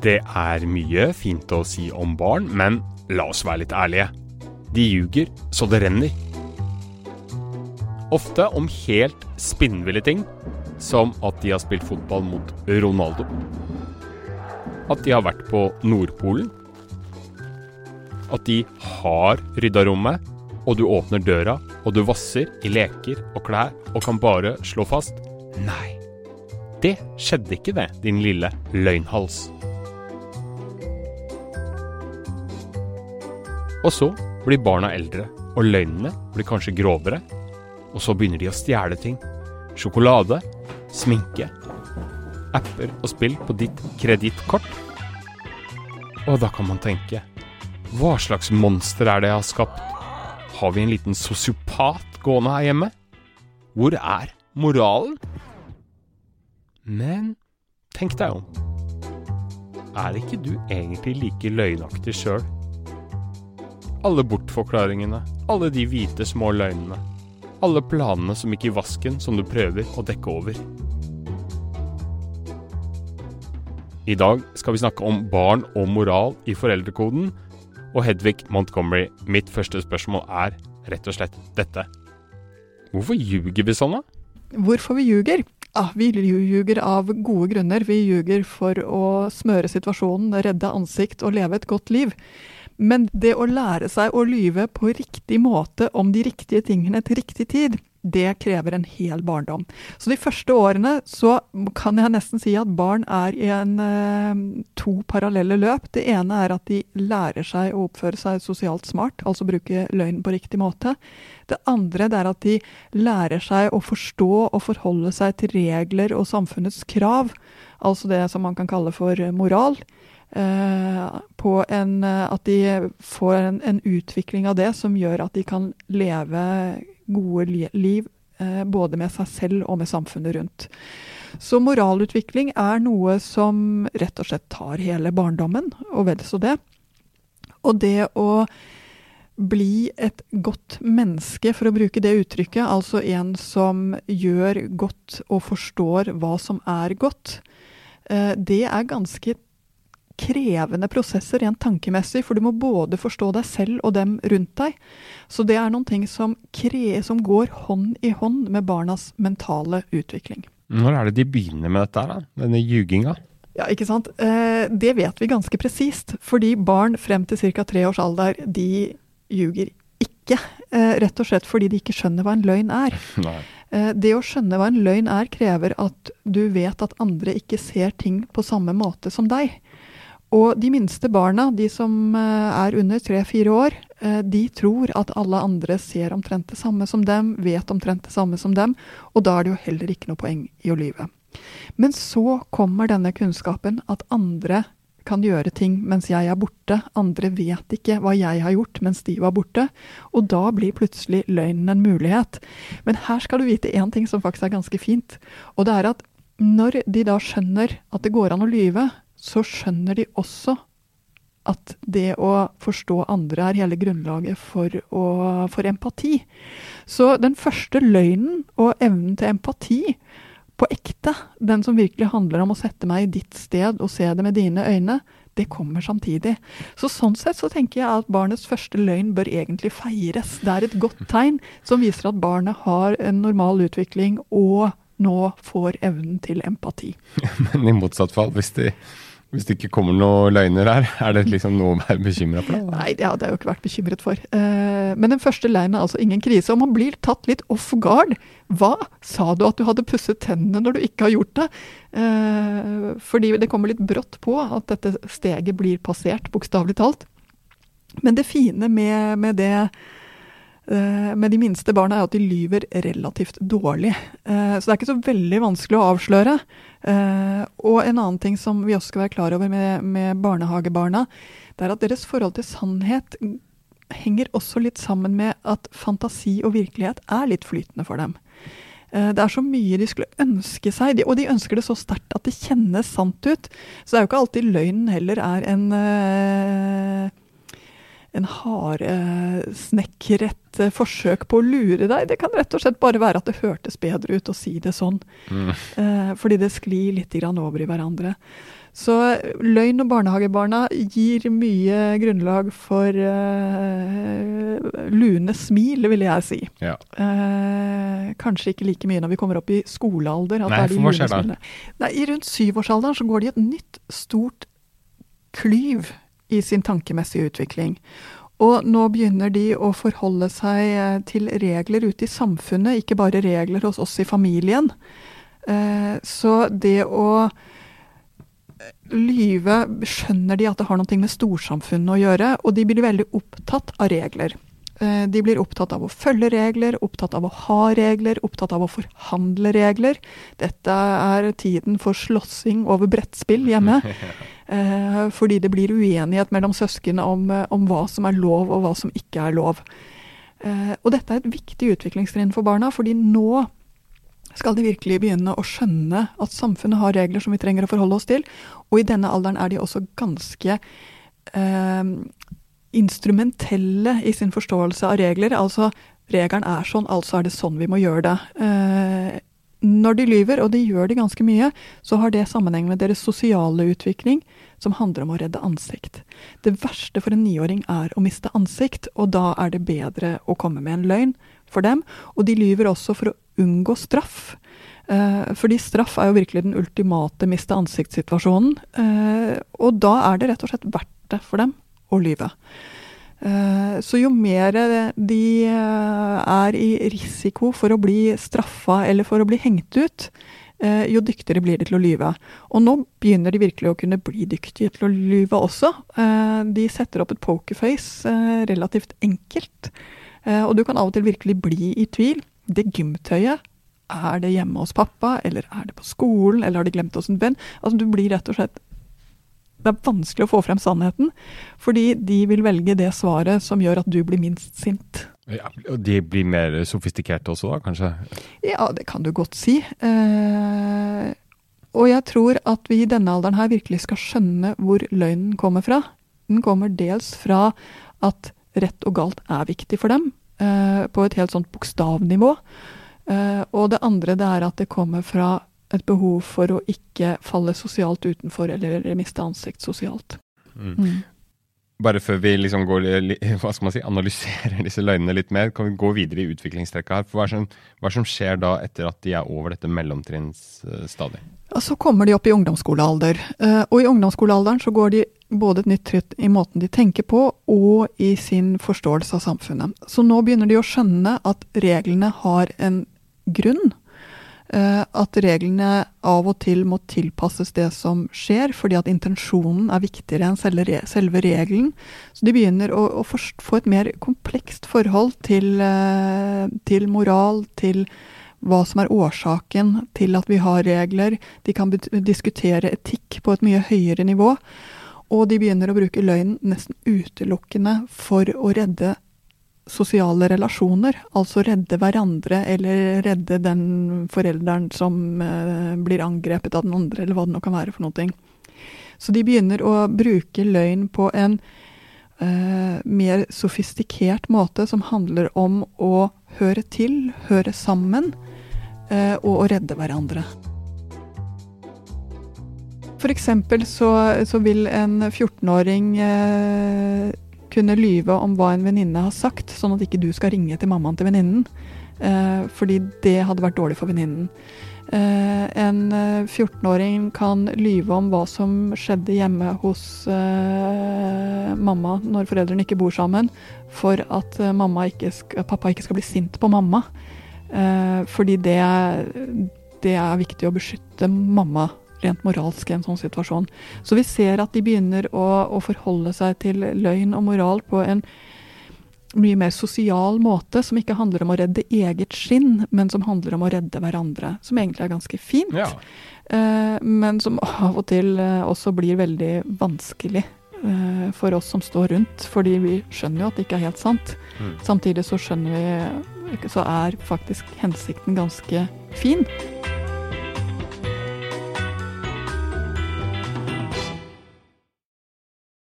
Det er mye fint å si om barn, men la oss være litt ærlige. De ljuger så det renner. Ofte om helt spinnville ting, som at de har spilt fotball mot Ronaldo. At de har vært på Nordpolen. At de har rydda rommet, og du åpner døra, og du vasser i leker og klær og kan bare slå fast Nei, det skjedde ikke det, din lille løgnhals. Og så blir barna eldre, og løgnene blir kanskje grovere. Og så begynner de å stjele ting. Sjokolade, sminke, apper og spill på ditt kredittkort. Og da kan man tenke Hva slags monster er det jeg har skapt? Har vi en liten sosiopat gående her hjemme? Hvor er moralen? Men tenk deg om. Er ikke du egentlig like løgnaktig sjøl? Alle bortforklaringene, alle de hvite små løgnene. Alle planene som gikk i vasken som du prøver å dekke over. I dag skal vi snakke om barn og moral i foreldrekoden. Og Hedvig Montgomery, mitt første spørsmål er rett og slett dette. Hvorfor ljuger vi sånn, da? Hvorfor vi ljuger? Ah, vi ljuger av gode grunner. Vi ljuger for å smøre situasjonen, redde ansikt og leve et godt liv. Men det å lære seg å lyve på riktig måte om de riktige tingene til riktig tid, det krever en hel barndom. Så de første årene så kan jeg nesten si at barn er i en eh, to parallelle løp. Det ene er at de lærer seg å oppføre seg sosialt smart, altså bruke løgn på riktig måte. Det andre det er at de lærer seg å forstå og forholde seg til regler og samfunnets krav, altså det som man kan kalle for moral. Eh, på en, eh, at de får en, en, utvikling av det som gjør at de kan leve gode li liv eh, både med seg selv og med samfunnet rundt. Så moralutvikling er noe som rett og slett tar hele barndommen, og vel så det. Og det å bli et godt menneske, for å bruke det uttrykket, altså en som gjør godt og forstår hva som er godt, det er ganske krevende prosesser rent tankemessig, for du må både forstå deg selv og dem rundt deg. Så det er noen ting som, som går hånd i hånd med barnas mentale utvikling. Når er det de begynner med dette, da? denne ljuginga? Ja, ikke sant. Eh, det vet vi ganske presist. Fordi barn frem til ca. tre års alder, de ljuger ikke. Eh, rett og slett fordi de ikke skjønner hva en løgn er. Nei. Eh, det å skjønne hva en løgn er, krever at du vet at andre ikke ser ting på samme måte som deg. Og de minste barna, de som eh, er under tre-fire år, eh, de tror at alle andre ser omtrent det samme som dem, vet omtrent det samme som dem, og da er det jo heller ikke noe poeng i å lyve. Men så kommer denne kunnskapen at andre kan gjøre ting mens jeg er borte, andre vet ikke hva jeg har gjort mens de var borte, og da blir plutselig løgnen en mulighet. Men her skal du vite én ting som faktisk er ganske fint, og det er at når de da skjønner at det går an å lyve, så skjønner de også at det å forstå andre er hele grunnlaget for, å, for empati. Så den første løgnen og evnen til empati på ekte, den som virkelig handler om å sette meg i ditt sted og se det med dine øyne, det kommer samtidig. Så Sånn sett så tenker jeg at barnets første løgn bør egentlig feires. Det er et godt tegn som viser at barnet har en normal utvikling og nå får evnen til empati. Men i motsatt fall, hvis de hvis det ikke kommer noen løgner her, er det liksom noe å være bekymra for? Nei, det hadde jeg jo ikke vært bekymret for. Uh, men den første løgnen er altså ingen krise. Og man blir tatt litt off guard. Hva? Sa du at du hadde pusset tennene når du ikke har gjort det? Uh, fordi det kommer litt brått på at dette steget blir passert, bokstavelig talt. Men det fine med, med det med de minste barna er at de lyver relativt dårlig. Så det er ikke så veldig vanskelig å avsløre. Uh, og en annen ting som vi også skal være klar over med, med, barnehagebarna, det er at deres forhold til sannhet henger også litt sammen med at fantasi og virkelighet er litt flytende for dem. Det er så mye de skulle ønske seg, og de ønsker det så sterkt at det kjennes sant ut. Så det er jo ikke alltid løgnen heller er en en haresnekret eh, forsøk på å lure deg. Det kan rett og slett bare være at det hørtes bedre ut å si det sånn. Mm. Eh, fordi det sklir litt over i hverandre. Så løgn og barnehagebarna gir mye grunnlag for uh, lune smil, vil jeg si. Ja. Uh, kanskje ikke like mye når vi kommer opp i skolealder. Nei, for hva skjer da? Nei, I rundt syvårsalderen så går de et nytt, stort klyv i sin tankemessige utvikling. Og nå begynner de å forholde seg eh, til regler ute i samfunnet, ikke bare regler hos oss i familien. Så det å lyve skjønner de at det har noe med storsamfunnet å gjøre, og de blir veldig opptatt av regler. Eh, de blir opptatt av å følge regler, opptatt av å ha regler, opptatt av å forhandle regler. Dette er tiden for slåssing over brettspill hjemme. Eh, fordi det blir uenighet mellom søsken om, eh, om hva som er lov og hva som ikke er lov. Og dette er et viktig utviklingstrinn for barna, fordi nå skal de virkelig begynne å skjønne at samfunnet har regler som vi trenger å forholde oss til. Og i denne alderen er de også ganske eh, instrumentelle i sin forståelse av regler. Altså regelen er sånn, altså er det sånn vi må gjøre det. Eh, når de lyver, og de gjør det ganske mye, så har det sammenheng med deres sosiale utvikling, som handler om å redde ansikt. Det verste for en niåring er å miste ansikt, og da er det bedre å komme med en løgn for dem. Og de lyver også for å unngå straff. Eh, fordi straff er jo virkelig den ultimate miste ansiktssituasjonen. Eh, og da er det rett og slett verdt det for dem å lyve. Eh, så jo mer de er i risiko for å bli straffa eller for å bli hengt ut, jo dyktigere blir de til å lyve. Og nå begynner de virkelig å kunne bli dyktige til å lyve også. De setter opp et pokerface relativt enkelt. Og du kan av og til virkelig bli i tvil det gymtøyet, er det hjemme hos pappa, eller er det på skolen, eller har de glemt hos en venn? Altså, du blir rett og slett Det er vanskelig å få frem sannheten, fordi de vil velge det svaret som gjør at du blir minst sint. Ja, og de blir mer sofistikerte også, da, kanskje? Ja, det kan du godt si. Eh, og jeg tror at vi i denne alderen her virkelig skal skjønne hvor løgnen kommer fra. Den kommer dels fra at rett og galt er viktig for dem. Eh, på et helt sånt bokstavnivå. Eh, og det andre det er at det kommer fra et behov for å ikke falle sosialt utenfor eller miste ansikt sosialt. Mm. Mm. Bare før vi liksom går, hva skal man si, analyserer disse løgnene litt mer, kan vi gå videre i utviklingstrekka her. For hva er, som, hva er som skjer da etter at de er over dette mellomtrinnsstadiet? Ja, så kommer de opp i ungdomsskolealder. Eh, og i ungdomsskolealderen så går de både et nytt tritt i måten de tenker på, og i sin forståelse av samfunnet. Så nå begynner de å skjønne at reglene har en grunn. Eh, at reglene av og til må tilpasses det som skjer, fordi at intensjonen er viktigere enn selve regelen. Så de begynner å, å få et mer komplekst forhold til, eh, til moral, til hva som er årsaken til at vi har regler. De kan diskutere etikk på et mye høyere nivå. Og de begynner å bruke løgnen nesten utelukkende for å redde sosiale relasjoner. Altså redde hverandre, eller redde den forelderen som eh, blir angrepet av den andre, eller hva det nå kan være for noe. Så de begynner å bruke løgn på en eh, mer sofistikert måte, som handler om å høre til, høre sammen Eh, og å redde hverandre. F.eks. Så, så vil en 14-åring eh, kunne lyve om hva en venninne har sagt, sånn at ikke du skal ringe til mammaen til venninnen. Eh, fordi det hadde vært dårlig for venninnen. Eh, en 14-åring eh, kan lyve om hva som skjedde hjemme hos eh, mamma når foreldrene ikke bor sammen, for at ikke skal, pappa ikke skal bli sint på mamma. Eh, fordi det, det, er viktig å beskytte mamma rent moralsk i en sånn situasjon. Så vi ser at de begynner å, å forholde seg til løgn og moral på en mye mer sosial måte, som ikke handler om å redde eget skinn, men som handler om å redde hverandre. Som egentlig er ganske fint, ja. eh, men som av og til eh, også blir veldig vanskelig eh, for oss som står rundt. Fordi vi skjønner jo at det ikke er helt sant. Mm. Samtidig så skjønner vi så er faktisk hensikten ganske fin.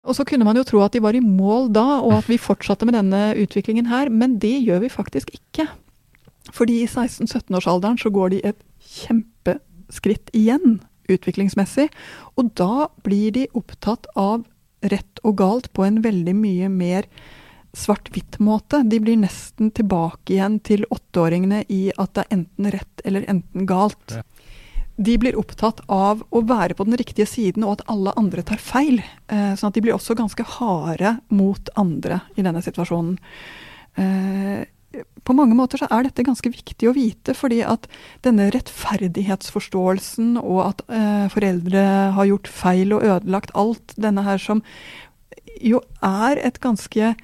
Og så kunne man jo tro at de var i mål da, og at vi fortsatte med denne utviklingen her, men det gjør vi faktisk ikke. Fordi i 16-17-årsalderen så går de et kjempeskritt igjen. utviklingsmessig. Og da blir de opptatt av rett og galt på en veldig mye mer svart-hvitt-måte. De blir nesten tilbake igjen til åtteåringene i at det er enten rett eller enten galt. Ja. De blir opptatt av å være på den riktige siden, og at alle andre tar feil. Eh, sånn at de blir også ganske harde mot andre i denne situasjonen. Eh, på mange måter så er dette ganske viktig å vite, fordi at denne rettferdighetsforståelsen og at eh, foreldre har gjort feil og ødelagt alt, denne her som jo er et ganske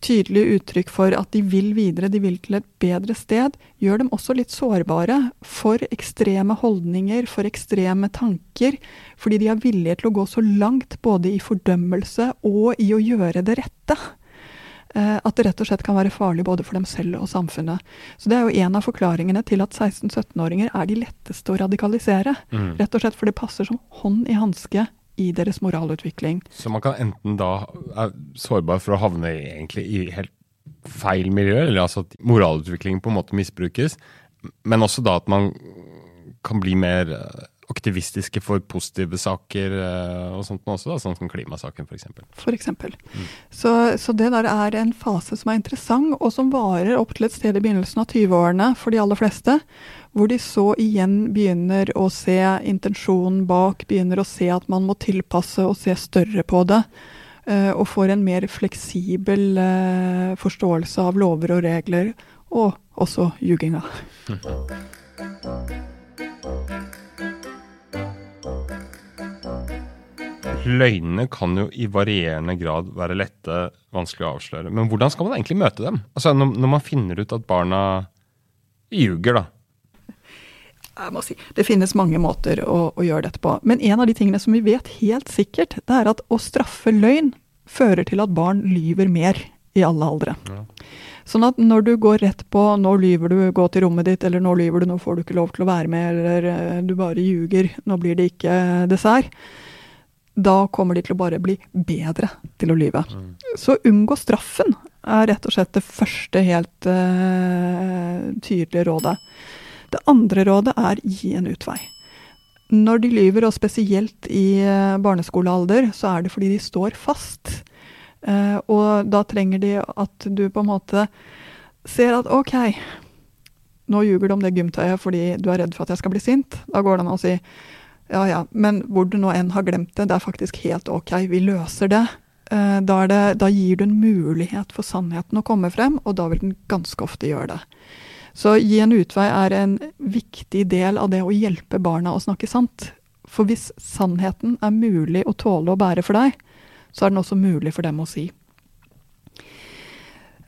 tydelig uttrykk for at de vil videre, de vil til et bedre sted, gjør dem også litt sårbare for ekstreme holdninger, for ekstreme tanker, fordi de er villige til å gå så langt både i fordømmelse og i å gjøre det rette. Eh, at det rett og slett kan være farlig både for dem selv og samfunnet. Så Det er jo en av forklaringene til at 16-17-åringer er de letteste å radikalisere. Mm. Rett og slett for det passer som hånd i hanske i deres moralutvikling. Så man kan enten da er sårbar for å havne egentlig i helt feil miljø, eller altså at moralutviklingen på en måte misbrukes, men også da at man kan bli mer aktivistiske for positive saker uh, og sånt også, da, sånn som klimasaken f.eks. Eksempel. mm. så, så, det der er en fase som er interessant, og som varer opp til et sted i begynnelsen av 20-årene for de aller fleste. Hvor de så igjen begynner å se intensjonen bak, begynner å se at man må tilpasse og se større på det. Uh, og får en mer fleksibel uh, forståelse av lover og regler, og også ljuginga. Løgnene kan jo i varierende grad være lette, vanskelig å avsløre. Men hvordan skal man egentlig møte dem? Altså Når, når man finner ut at barna ljuger, da. Jeg må si, Det finnes mange måter å, å, gjøre dette på. Men en av de tingene som vi vet helt sikkert, det er at å straffe løgn fører til at barn lyver mer i alle aldre. Ja. Sånn at når du går rett på 'nå lyver du, gå til rommet ditt', eller 'nå lyver du, nå får du ikke lov til å være med', eller eh, 'du bare ljuger, nå blir det ikke dessert', da kommer de til å bare bli bedre til å lyve. Mm. Så unngå straffen er rett og slett det første helt uh, tydelige rådet. Det andre rådet er gi en utvei. Når de lyver, og spesielt i uh, barneskolealder, så er det fordi de står fast. Uh, og da trenger de at du på en måte ser at OK, nå ljuger du om det gymtøyet fordi du er redd for at jeg skal bli sint. Da går det an å si ja ja, men hvor du nå enn har glemt det, det er faktisk helt ok, vi løser det. Eh, da, det, da gir du en mulighet for sannheten å komme frem, og da vil den ganske ofte gjøre det. Så gi en utvei er en viktig del av det å hjelpe barna å snakke sant. For hvis sannheten er mulig å tåle å bære for deg, så er den også mulig for dem å si.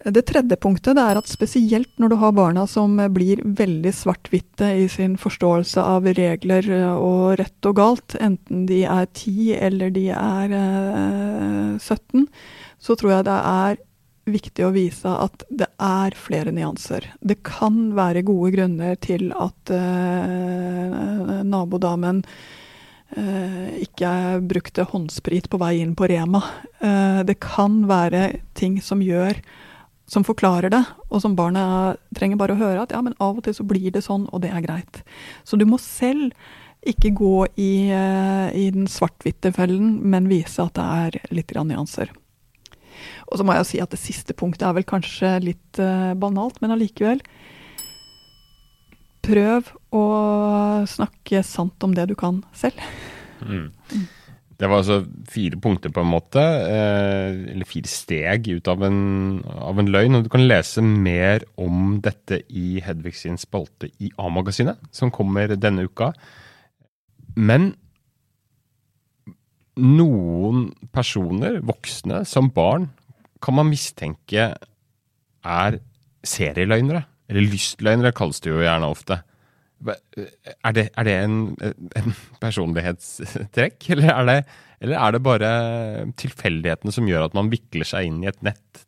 Det tredje punktet det er at spesielt når du har barna som blir veldig svart-hvitte i sin forståelse av regler og rett og galt, enten de er 10 eller de er eh, 17, så tror jeg det er viktig å vise at det er flere nyanser. Det kan være gode grunner til at eh, nabodamen eh, ikke brukte håndsprit på vei inn på Rema. Eh, det kan være ting som gjør som forklarer det, og som barna trenger bare å høre at ja, men av og til så blir det sånn, og det er greit. Så du må selv ikke gå i, eh, i den svart-hvitte fellen, men vise at det er litt nyanser. Og så må jeg si at det siste punktet er vel kanskje litt uh, banalt, men allikevel. Prøv å snakke sant om det du kan selv. Mm. Det var altså fire punkter, på en måte, eh, eller fire steg ut av en, av en, løgn. og Du kan lese mer om dette i Hedvig sin spalte i A-magasinet, som kommer denne uka. Men noen personer, voksne, som barn, kan man mistenke er serieløgnere. Eller lystløgnere kalles det jo gjerne ofte. Er det, er det en, en, personlighetstrekk, eller er, det, eller er det bare tilfeldighetene som gjør at man vikler seg inn i et nett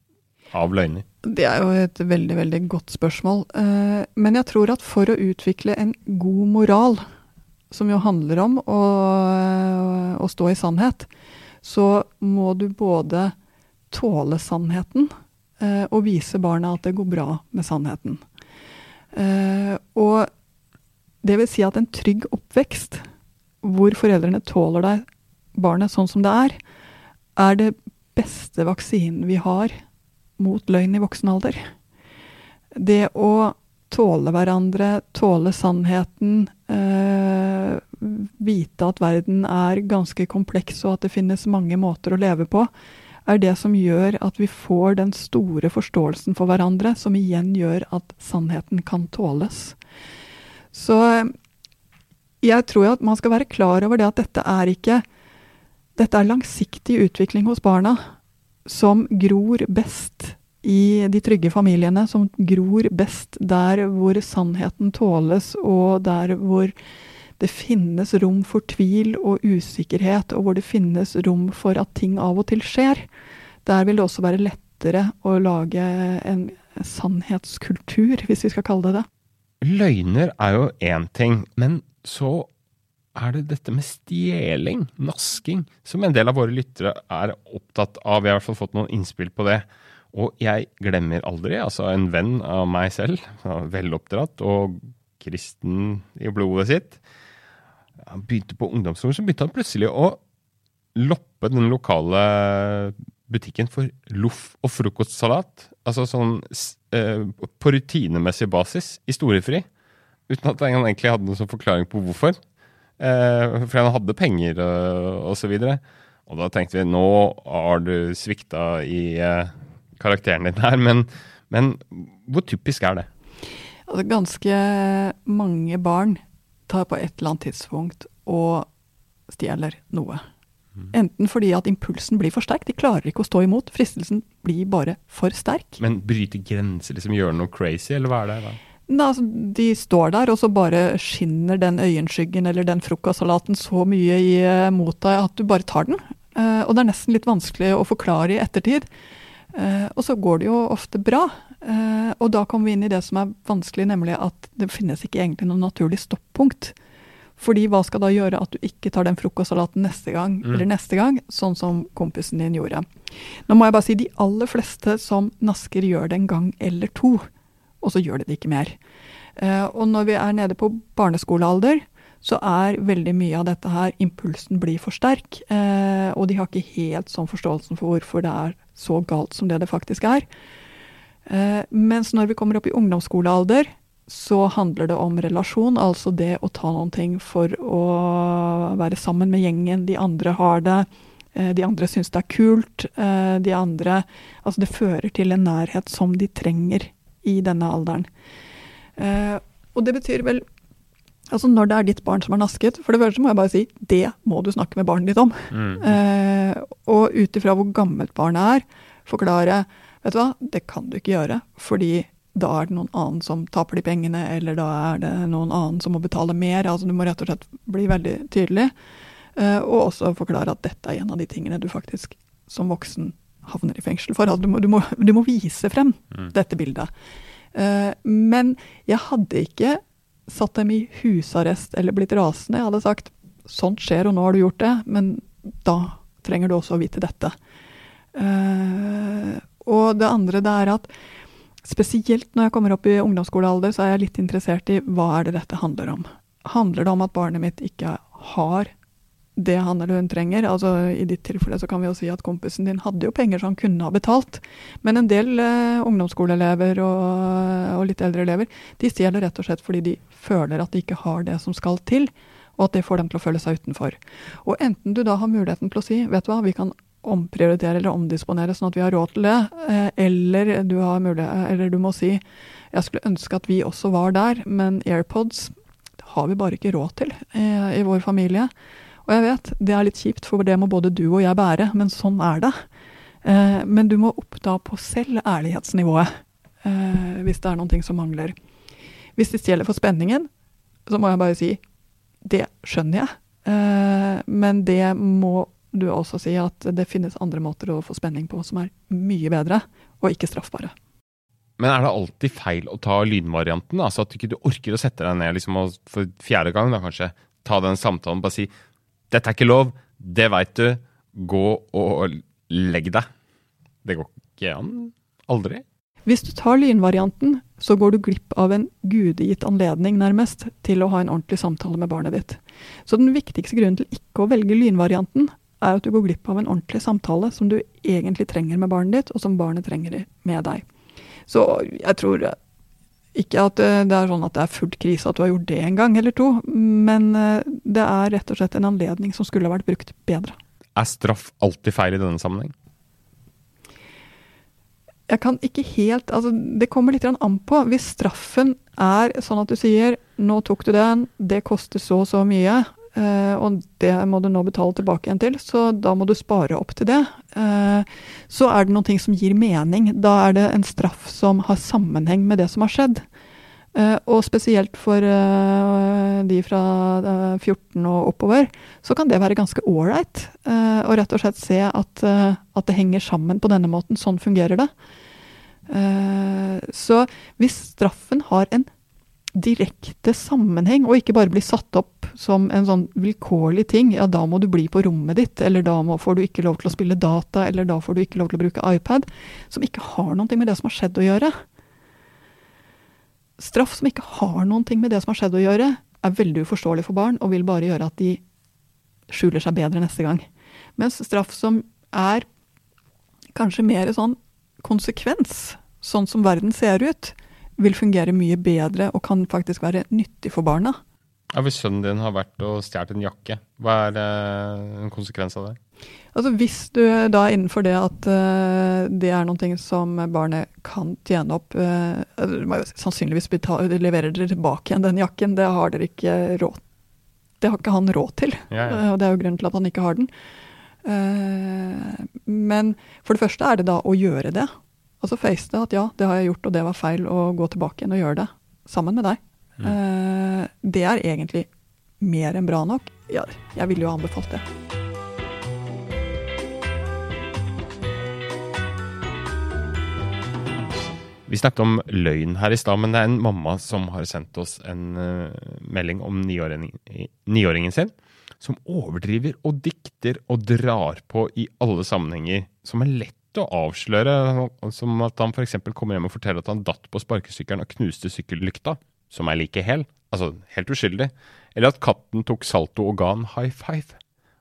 av løgner? Det er jo et veldig, veldig godt spørsmål. Eh, men jeg tror at for å utvikle en god moral, som jo handler om å, å stå i sannhet, så må du både tåle sannheten eh, og vise barna at det går bra med sannheten. Og det vil si at en trygg oppvekst hvor foreldrene tåler deg, barnet sånn som det er, er det beste vaksinen vi har mot løgn i voksen alder. Det å tåle hverandre, tåle sannheten, øh, vite at verden er ganske kompleks og at det finnes mange måter å leve på, er det som gjør at vi får den store forståelsen for hverandre, som igjen gjør at sannheten kan tåles. Så jeg tror at man skal være klar over det at dette er ikke Dette er langsiktig utvikling hos barna som gror best i de trygge familiene, som gror best der hvor sannheten tåles, og der hvor det finnes rom for tvil og usikkerhet, og hvor det finnes rom for at ting av og til skjer. Der vil det også være lettere å lage en sannhetskultur, hvis vi skal kalle det det. Løgner er jo én ting, men så er det dette med stjeling, nasking, som en del av våre lyttere er opptatt av. Vi har i hvert fall fått noen innspill på det. Og jeg glemmer aldri, altså en venn av meg selv, veloppdratt og kristen i blodet sitt, han begynte på ungdomsskolen, så begynte han plutselig å loppe den lokale butikken for loff og frokostsalat. Altså sånn eh, på rutinemessig basis i storefri. Uten at han egentlig hadde noen sånn forklaring på hvorfor. Eh, for han hadde penger og osv. videre. og da tenkte vi nå har du svikta i eh, karakteren din her. Men, men hvor typisk er det? Altså, ganske mange barn tar på et eller annet tidspunkt og stjeler noe. Enten fordi at impulsen blir for sterk, de klarer ikke å stå imot. Fristelsen blir bare for sterk. Men bryte grenser, liksom gjøre noe crazy, eller hva er det? da? Da, altså, de står der, og så bare skinner den øyenskyggen eller den frokostsalaten så mye i, eh, mot deg at du bare tar den. Uh, og det er nesten litt vanskelig å forklare i ettertid. Uh, og så går det jo ofte bra. Uh, og da kommer vi inn i det som er vanskelig, nemlig at det finnes ikke egentlig noe naturlig stoppunkt. Fordi hva skal da gjøre at du ikke tar den frokostsalaten neste gang, mm. eller neste gang, sånn som kompisen din gjorde. Nå må jeg bare si de aller fleste som nasker, gjør det en gang eller to og så gjør de det ikke mer. Uh, og når vi er nede på barneskolealder, så er veldig mye av dette her Impulsen blir for sterk, uh, og de har ikke helt sånn forståelsen for hvorfor det er så galt som det det faktisk er. Uh, mens når vi kommer opp i ungdomsskolealder, så handler det om relasjon, altså det å ta noen ting for å være sammen med gjengen. De andre har det, de andre syns det er kult. De andre Altså, det fører til en nærhet som de trenger i denne alderen. Eh, og det betyr vel Altså Når det er ditt barn som er nasket, for det første må jeg bare si det må du snakke med barnet ditt om. Mm. Eh, og ut ifra hvor gammelt barnet er, forklare vet du hva, det kan du ikke gjøre. Fordi da er det noen annen som taper de pengene, eller da er det noen annen som må betale mer. altså Du må rett og slett bli veldig tydelig. Eh, og også forklare at dette er en av de tingene du faktisk som voksen havner i fengsel for. Altså, du, må, du, må, du, må, vise frem mm. dette bildet. Uh, men jeg hadde ikke satt dem i husarrest eller blitt rasende. Jeg hadde sagt sånt skjer, og nå har du gjort det, men da trenger du også å vite dette. Uh, og det andre det er at spesielt når jeg kommer opp i ungdomsskolealder, så er jeg litt interessert i hva er det dette handler om. Handler det om at barnet mitt ikke har det han eller hun trenger. Altså I ditt tilfelle så kan vi jo si at kompisen din hadde jo penger som han kunne ha betalt. Men en del eh, ungdomsskoleelever og, og, litt eldre elever de stjeler rett og slett fordi de føler at de ikke har det som skal til, og at det får dem til å føle seg utenfor. Og enten du da har muligheten til å si vet du hva, vi kan omprioritere eller omdisponere sånn at vi har råd til det, eh, eller du, eller du må si jeg skulle ønske at vi også var der, men AirPods har vi bare ikke råd til eh, i vår familie. Og jeg vet, det er litt kjipt, for det må både du og jeg bære, men sånn er det. Eh, men du må oppda på selv ærlighetsnivået hvis det er noen ting som mangler. Hvis det stjeler for spenningen, så må jeg bare si det skjønner jeg. Men det må du også si at det finnes andre måter å få spenning på som er mye bedre, og ikke straffbare. Men er det alltid feil å ta lydvarianten? Altså at du ikke orker å sette deg ned liksom, og for fjerde gang da kanskje ta den samtalen og bare si dette er ikke lov. Det veit du. Gå og legg deg. Det går ikke an. Aldri. Hvis du tar lynvarianten, så går du glipp av en gudegitt anledning, nærmest, til å ha en ordentlig samtale med barnet ditt. Så den viktigste grunnen til ikke å velge lynvarianten, er at du går glipp av en ordentlig samtale som du egentlig trenger med barnet ditt, og som barnet trenger med deg. Så jeg tror ikke at eh, det er sånn at det er fullt krise at du har gjort det en gang eller to, men eh, det er rett og slett en anledning som skulle vært brukt bedre. Er straff alltid feil i denne sammenheng? Jeg kan ikke helt altså Det kommer litt an på. Hvis straffen er sånn at du sier 'nå tok du den, det koster så og så mye', og det må du nå betale tilbake igjen til, så da må du spare opp til det. Uh, så er det noen ting som gir mening. Da er det en straff som har sammenheng med det som har skjedd. Uh, og spesielt for de fra 14 og oppover, så kan det være ganske ålreit. og rett og slett se at, at, det henger sammen på denne måten. Sånn fungerer det. så hvis straffen har en direkte sammenheng, og ikke bare blir satt opp som en sånn vilkårlig ting. Ja, da må du bli på rommet ditt, eller da må, får du ikke lov til å spille data, eller da får du ikke lov til å bruke iPad. Som ikke har noe med det som har skjedd å gjøre. Straff som ikke har noe med det som har skjedd å gjøre, er veldig uforståelig for barn, og vil bare gjøre at de skjuler seg bedre neste gang. Mens straff som er kanskje mer sånn konsekvens, sånn som verden ser ut, vil fungere mye bedre og kan faktisk være nyttig for barna. Ja, Hvis sønnen din har vært og stjålet en jakke, hva er uh, en konsekvens av det? Altså Hvis du da er innenfor det at uh, det er noe som barnet kan tjene opp uh, Sannsynligvis betale, leverer dere tilbake igjen den jakken, det har dere ikke råd Det har ikke han råd til, ja, ja. og det er jo grunnen til at han ikke har den. men for det første er det da å gjøre det. Altså face det at ja, det har jeg gjort, og det var feil, å gå tilbake igjen og gjøre det sammen med deg. Mm. Uh, det er egentlig mer enn bra nok. Ja, jeg ville jo anbefalt det. Vi snakket om løgn her i stad, men det er en mamma som har sendt oss en uh, melding om niåringen sin, som overdriver og dikter og drar på i alle sammenhenger, som er lett å avsløre, som at han f.eks. kommer hjem og forteller at han datt på sparkesykkelen og knuste sykkellykta, som er like hel, altså helt uskyldig, eller at katten tok salto og ga en high five.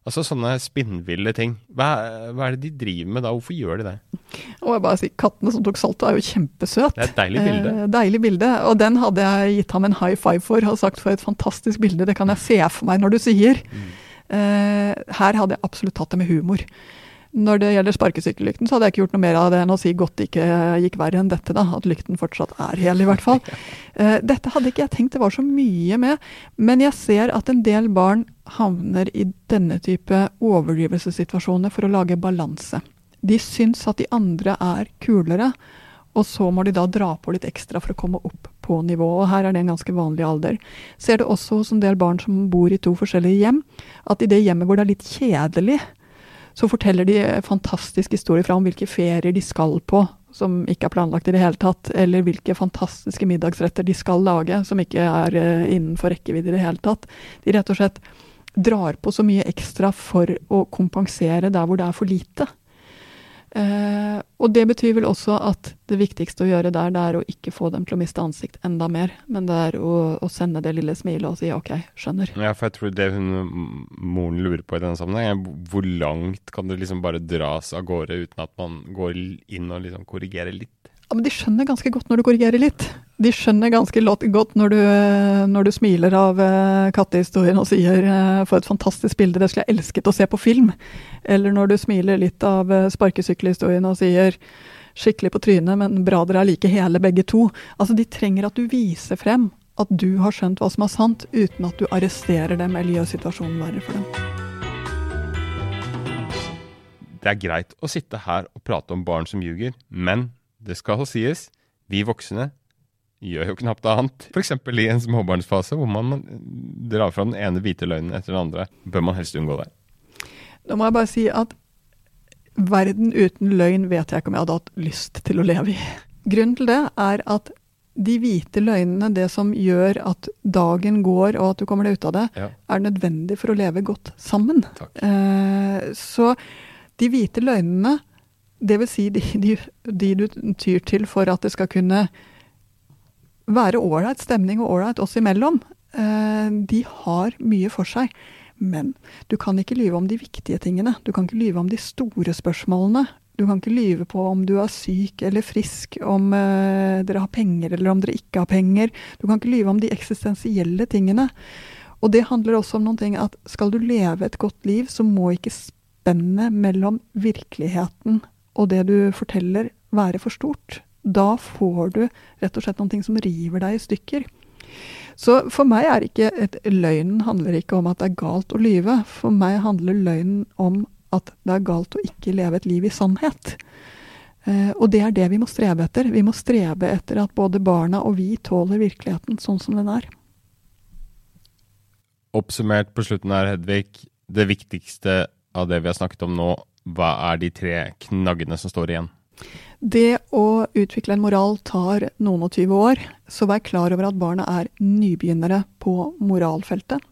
Altså sånne spinnville ting. Hva, hva, er det de driver med da? Hvorfor gjør de det? Og jeg bare si, Kattene som tok salto er jo kjempesøt. Det er et deilig bilde. Eh, deilig bilde. Og den hadde jeg gitt ham en high five for og sagt for et fantastisk bilde. Det kan jeg se for meg når du sier. Mm. Eh, her hadde jeg absolutt tatt det med humor. Når det gjelder sparkesykkellykten, så hadde jeg ikke gjort noe mer av det enn å si godt det ikke gikk verre enn dette, da. At lykten fortsatt er hel, i hvert fall. Uh, dette hadde ikke jeg tenkt det var så mye med, men jeg ser at en del barn havner i denne type overdrivelsessituasjoner for å lage balanse. De syns at de andre er kulere, og så må de da dra på litt ekstra for å komme opp på nivå. Og her er det en ganske vanlig alder. Ser det også hos en del barn som bor i to forskjellige hjem, at i det hjemmet hvor det er litt kjedelig, så forteller de fantastiske historier fra om hvilke ferier de skal på, som ikke er planlagt i det hele tatt, eller hvilke fantastiske middagsretter de skal lage, som ikke er uh, innenfor rekkevidde i det hele tatt. De rett og slett drar på så mye ekstra for å kompensere der hvor det er for lite. Eh, og det betyr vel også at det viktigste å gjøre der, det er å ikke få dem til å miste ansikt enda mer, men det er å, å sende det lille smilet og si OK, skjønner. Ja, for jeg tror det hun moren lurer på i denne sammenheng, er hvor langt kan det liksom bare dras av gårde uten at man går inn og liksom korrigerer litt? Men De skjønner ganske godt når du korrigerer litt. De skjønner ganske godt når du, når du smiler av uh, kattehistorien og sier uh, 'for et fantastisk bilde, det skulle jeg elsket å se på film'. Eller når du smiler litt av sparkesykkelhistorien og sier 'skikkelig på trynet, men bra dere er like hele begge to'. Altså, De trenger at du viser frem at du har skjønt hva som er sant, uten at du arresterer dem eller gjør situasjonen verre for dem. Det er greit å sitte her og prate om barn som ljuger, men det skal sies, vi voksne gjør jo knapt annet. F.eks. i en småbarnsfase hvor man drar fra den ene hvite løgnen etter den andre. Bør man helst unngå det? Da må jeg bare si at verden uten løgn vet jeg ikke om jeg hadde hatt lyst til å leve i. Grunnen til det er at de hvite løgnene, det som gjør at dagen går og at du kommer deg ut av det, ja. er nødvendig for å leve godt sammen. Eh, så de hvite løgnene det vil si de, de, de, du tyr til for at det skal kunne være ålreit stemning og ålreit oss imellom. Eh, de har mye for seg. Men du kan ikke lyve om de viktige tingene. Du kan ikke lyve om de store spørsmålene. Du kan ikke lyve på om du er syk eller frisk, om uh, dere har penger eller om dere ikke har penger. Du kan ikke lyve om de eksistensielle tingene. Og det handler også om noen ting at skal du leve et godt liv, så må ikke spennet mellom virkeligheten og det du forteller, være for stort. Da får du rett og slett noen ting som river deg i stykker. Så for meg er ikke et, løgnen handler ikke om at det er galt å lyve. For meg handler løgnen om at det er galt å ikke leve et liv i sannhet. Eh, og det er det vi må strebe etter. Vi må strebe etter at både barna og vi tåler virkeligheten sånn som den er. Oppsummert på slutten her, Hedvig. Det viktigste av det vi har snakket om nå, hva er de tre knaggene som står igjen? Det å utvikle en moral tar noen og tyve år, så vær klar over at barna er nybegynnere på moralfeltet.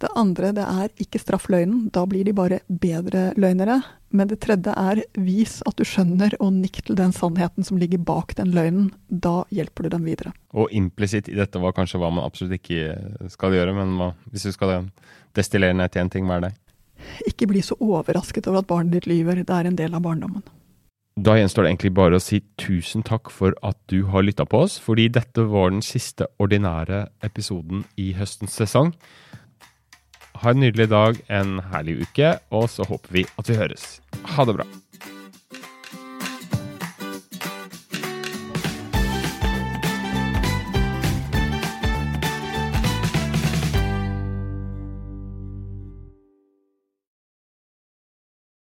Det andre det er ikke straff løgnen, da blir de bare bedre løgnere. Men det tredje er vis at du skjønner, og nikk til den sannheten som ligger bak den løgnen. Da hjelper du dem videre. Og implisitt i dette var kanskje hva man absolutt ikke skal gjøre, men hva, hvis du skal destillere ned til én ting, hva er det? Ikke bli så overrasket over at barnet ditt lyver. Det er en del av barndommen. Da gjenstår det egentlig bare å si tusen takk for at du har lytta på oss, fordi dette var den siste ordinære episoden i høstens sesong. Ha en nydelig dag, en herlig uke, og så håper vi at vi høres. Ha det bra.